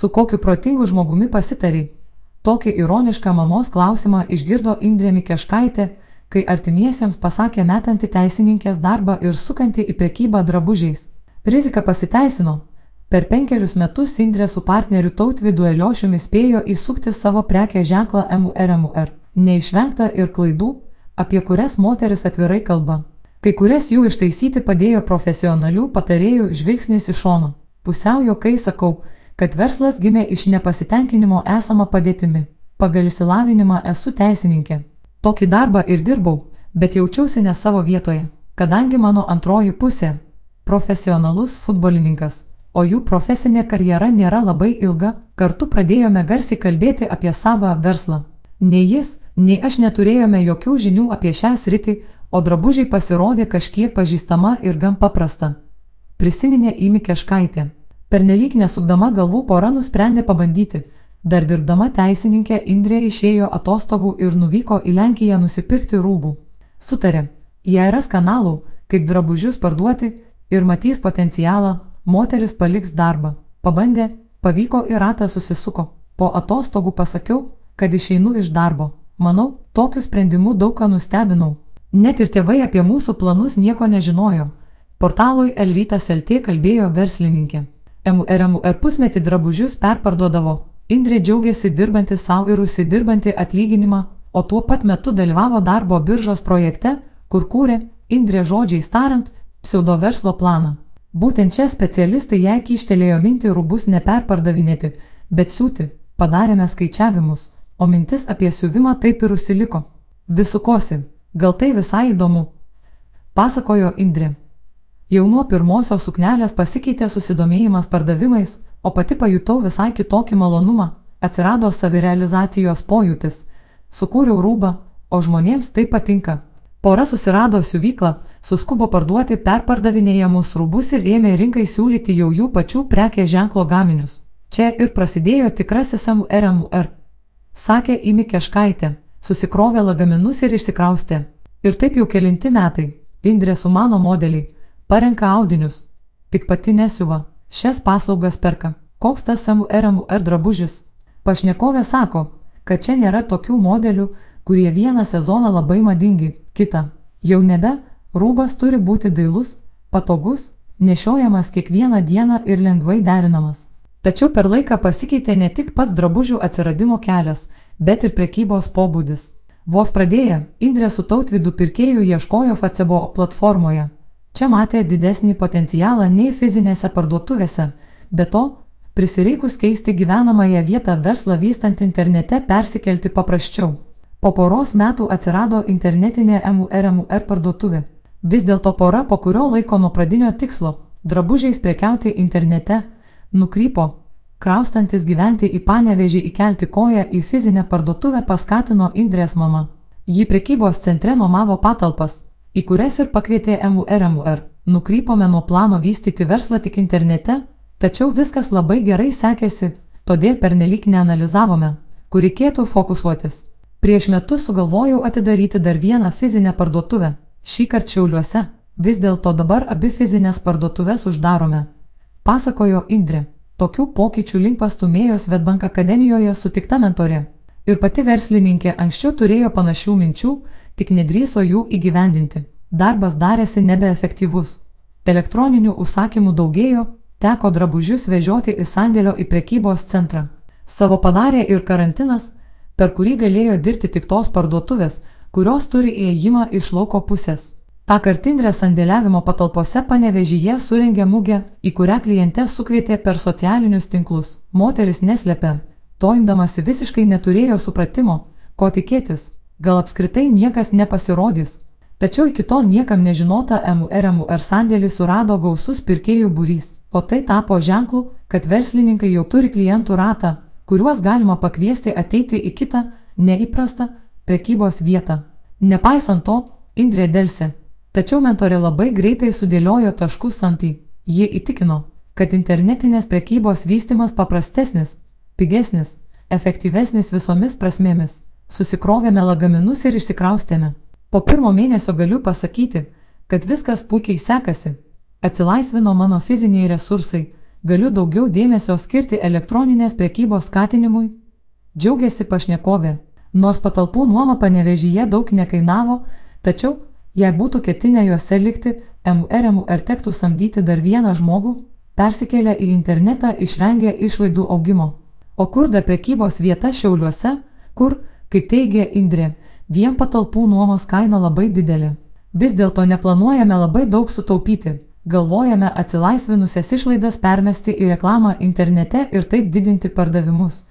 Su kokiu protingu žmogumi pasitariai? Tokį ironišką mamos klausimą išgirdo Indrė Mikeškaitė, kai artimiesiems pasakė metanti teisininkės darbą ir sukanti į prekybą drabužiais. Rizika pasiteisino. Per penkerius metus Indrė su partneriu tautvidu Eliošiumi spėjo įsukti savo prekę ženklą MURMUR. Neišvengta ir klaidų, apie kurias moteris atvirai kalba. Kai kurias jų ištaisyti padėjo profesionalių patarėjų žvilgsnis iš šono. Pusiau jokai sakau, kad verslas gimė iš nepasitenkinimo esama padėtimi. Pagal įsilavinimą esu teisininkė. Tokį darbą ir dirbau, bet jaučiausi ne savo vietoje, kadangi mano antroji pusė - profesionalus futbolininkas, o jų profesinė karjera nėra labai ilga, kartu pradėjome garsiai kalbėti apie savo verslą. Nei jis, nei aš neturėjome jokių žinių apie šią sritį, o drabužiai pasirodė kažkiek pažįstama ir gan paprasta. Prisiminė Imi Keškaitė. Pernelyg nesukdama galvų pora nusprendė pabandyti. Dar dirbdama teisininkė Indrė išėjo atostogų ir nuvyko į Lenkiją nusipirkti rūbų. Sutarė, jei ras kanalų, kaip drabužius parduoti ir matys potencialą, moteris paliks darbą. Pabandė, pavyko ir ratą susisuko. Po atostogų pasakiau, kad išeinu iš darbo. Manau, tokiu sprendimu daug ką nustebinau. Net ir tėvai apie mūsų planus nieko nežinojo. Portalui Elrytas LT kalbėjo verslininkė. MRMR pusmetį drabužius perparduodavo. Indrė džiaugiasi dirbanti savo ir užsidirbanti atlyginimą, o tuo pat metu dalyvavo darbo biržos projekte, kur kūrė, Indrė žodžiais tariant, pseudo verslo planą. Būtent čia specialistai jai kyštelėjo mintį rūbus neperpardavinėti, bet siūti, padarėme skaičiavimus, o mintis apie siuvimą taip ir užsiliko. Visukosi, gal tai visai įdomu, pasakojo Indrė. Jau nuo pirmosios suknelės pasikeitė susidomėjimas pardavimais, o pati pajutau visai kitokį malonumą, atsirado savirealizacijos pojūtis, sukūriau rūbą, o žmonėms tai patinka. Pora susirado siuvyklą, suskubo parduoti perpardavinėjamus rūbus ir ėmė rinkai siūlyti jau jų pačių prekės ženklo gaminius. Čia ir prasidėjo tikrasis MRMR. Sakė Imi Keškaitė, susikrovė lagaminus ir išsikraustė. Ir taip jau kelinti metai, Indrė su mano modeliai parenka audinius, tik pati nesiuva, šias paslaugas perka. Koks tas MRMR drabužis? Pašnekovė sako, kad čia nėra tokių modelių, kurie vieną sezoną labai madingi, kitą. Jau nebe, rūbas turi būti dailus, patogus, nešiojamas kiekvieną dieną ir lengvai derinamas. Tačiau per laiką pasikeitė ne tik pats drabužių atsiradimo kelias, bet ir prekybos pobūdis. Vos pradėję, Indrė su tautvidu pirkėjų ieškojo Facebook platformoje. Čia matė didesnį potencialą nei fizinėse parduotuvėse, be to, prisireikus keisti gyvenamąją vietą verslą vystant internete persikelti paprasčiau. Po poros metų atsirado internetinė MURMUR parduotuvė. Vis dėlto pora po kurio laiko nuo pradinio tikslo - drabužiais prekiauti internete - nukrypo. Kraustantis gyventi į panevežį įkelti koją į fizinę parduotuvę paskatino Indrės mama. Ji prekybos centre nuomavo patalpas, į kurias ir pakvietė MURMUR. Nukrypome nuo plano vystyti verslą tik internete, tačiau viskas labai gerai sekėsi, todėl pernelyg neanalizavome, kur reikėtų fokusuotis. Prieš metus sugalvojau atidaryti dar vieną fizinę parduotuvę, šį kartą Šiauliuose, vis dėlto dabar abi fizinės parduotuvės uždarome. Pasakojo Indrė, tokių pokyčių link pastumėjo Svetbank akademijoje sutikta mentorė. Ir pati verslininkė anksčiau turėjo panašių minčių, tik nedrįso jų įgyvendinti. Darbas darėsi nebeefektyvus. Elektroninių užsakymų daugėjo, teko drabužius vežioti į sandėlio į prekybos centrą. Savo padarė ir karantinas, per kurį galėjo dirbti tik tos parduotuvės, kurios turi įėjimą iš lauko pusės. Ta kartindrė sandėliavimo patalpose panevežyje suringė mugę, į kurią klientę sukvietė per socialinius tinklus. Moteris neslėpė, to imdamasi visiškai neturėjo supratimo, ko tikėtis, gal apskritai niekas nepasirodys. Tačiau iki tol niekam nežinota MURMUR sandėlį surado gausus pirkėjų būrys, o tai tapo ženklu, kad verslininkai jau turi klientų ratą, kuriuos galima pakviesti ateiti į kitą, neįprastą prekybos vietą. Nepaisant to, Indrė dėlsi. Tačiau mentorė labai greitai sudėliojo taškus ant į. Ji įtikino, kad internetinės prekybos vystimas paprastesnis, pigesnis, efektyvesnis visomis prasmėmis. Susikrovėme lagaminus ir išsikraustėme. Po pirmo mėnesio galiu pasakyti, kad viskas puikiai sekasi. Atsilaisvino mano fiziniai resursai, galiu daugiau dėmesio skirti elektroninės prekybos skatinimui. Džiaugiasi pašnekovė. Nors patalpų nuoma panevežyje daug nekainavo, tačiau, jei būtų ketinę juose likti, MRMR tektų samdyti dar vieną žmogų, persikėlę į internetą išvengė išlaidų augimo. O kur da prekybos vieta Šiauliuose, kur, kaip teigia Indrė, vien patalpų nuomos kaina labai didelė. Vis dėlto neplanuojame labai daug sutaupyti, galvojame atsilaisvinusias išlaidas permesti į reklamą internete ir taip didinti pardavimus.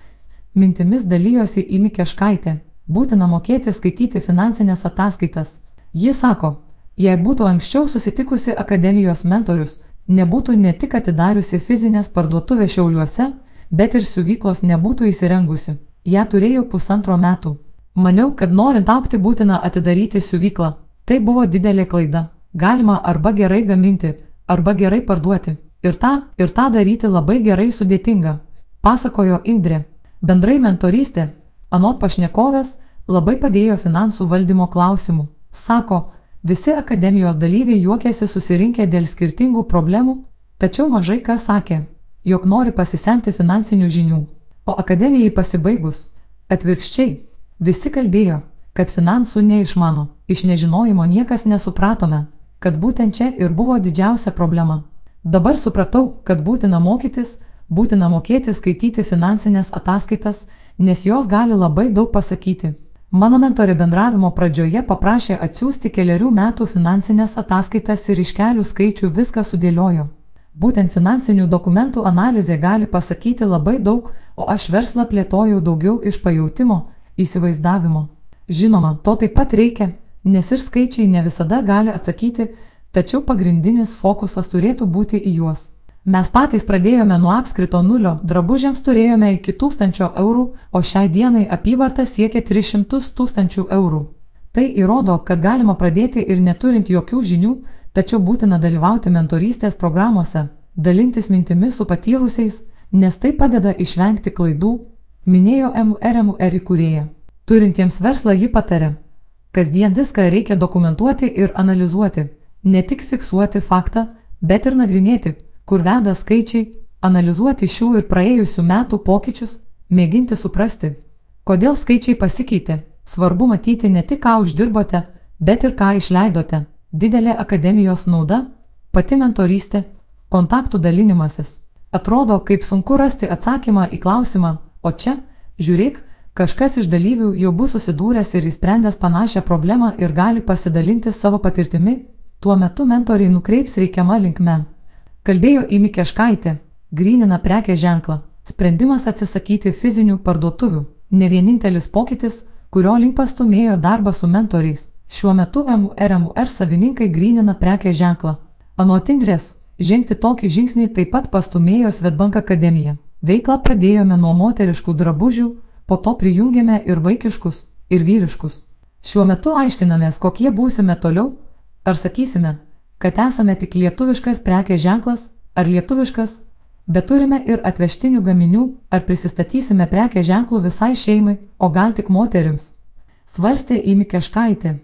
Mintimis dalyjosi Imi Keškaitė, būtina mokėti skaityti finansinės ataskaitas. Ji sako, jei būtų anksčiau susitikusi akademijos mentorius, nebūtų ne tik atidariusi fizinės parduotuvės šiauliuose, bet ir siuvyklos nebūtų įsirengusi. Ja turėjau pusantro metų. Maniau, kad norint aukti būtina atidaryti siuvyklą. Tai buvo didelė klaida. Galima arba gerai gaminti, arba gerai parduoti. Ir tą, ir tą daryti labai gerai sudėtinga. Pasakojo Indrė. Bendrai mentorystė, anot pašnekovės, labai padėjo finansų valdymo klausimų. Sako, visi akademijos dalyviai juokėsi susirinkę dėl skirtingų problemų, tačiau mažai kas sakė, jog nori pasisemti finansinių žinių. O akademijai pasibaigus, atvirkščiai, visi kalbėjo, kad finansų neišmano, iš nežinojimo niekas nesupratome, kad būtent čia ir buvo didžiausia problema. Dabar supratau, kad būtina mokytis, būtina mokėti skaityti finansinės ataskaitas, nes jos gali labai daug pasakyti. Mano mentorė bendravimo pradžioje paprašė atsiųsti keliarių metų finansinės ataskaitas ir iš kelių skaičių viską sudėliojo. Būtent finansinių dokumentų analizė gali pasakyti labai daug, o aš verslą plėtojau daugiau iš pajūtimo, įsivaizdavimo. Žinoma, to taip pat reikia, nes ir skaičiai ne visada gali atsakyti, tačiau pagrindinis fokusas turėtų būti į juos. Mes patys pradėjome nuo apskrito nulio, drabužiams turėjome iki 1000 eurų, o šiai dienai apyvarta siekia 300 tūkstančių eurų. Tai įrodo, kad galima pradėti ir neturint jokių žinių, tačiau būtina dalyvauti mentorystės programuose, dalintis mintimis su patyrusiais, nes tai padeda išvengti klaidų, minėjo MRMR įkūrėja. Turintiems verslą ji patarė. Kasdien viską reikia dokumentuoti ir analizuoti, ne tik fiksuoti faktą, bet ir nagrinėti, kur veda skaičiai, analizuoti šių ir praėjusių metų pokyčius, mėginti suprasti, kodėl skaičiai pasikeitė. Svarbu matyti ne tik ką uždirbote, bet ir ką išleidote. Didelė akademijos nauda - pati mentorystė, kontaktų dalinimasis. Atrodo, kaip sunku rasti atsakymą į klausimą, o čia, žiūrėk, kažkas iš dalyvių jau bus susidūręs ir įsprendęs panašią problemą ir gali pasidalinti savo patirtimi, tuo metu mentoriai nukreips reikiamą linkmę. Kalbėjo Imi Keškaitė, grinina prekės ženklą. Sprendimas atsisakyti fizinių parduotuvių - ne vienintelis pokytis, kurio link pastumėjo darbą su mentoriais. Šiuo metu MRMR savininkai grinina prekės ženklą. Anot Indrės, žengti tokį žingsnį taip pat pastumėjo Svetbank akademija. Veiklą pradėjome nuo moteriškų drabužių, po to prijungėme ir vaikiškus, ir vyriškus. Šiuo metu aiškinamės, kokie būsime toliau, ar sakysime, kad esame tik lietuviškas prekės ženklas ar lietuviškas, bet turime ir atvežtinių gaminių, ar prisistatysime prekės ženklų visai šeimai, o gal tik moterims. Svarstė Imi Keškaitė.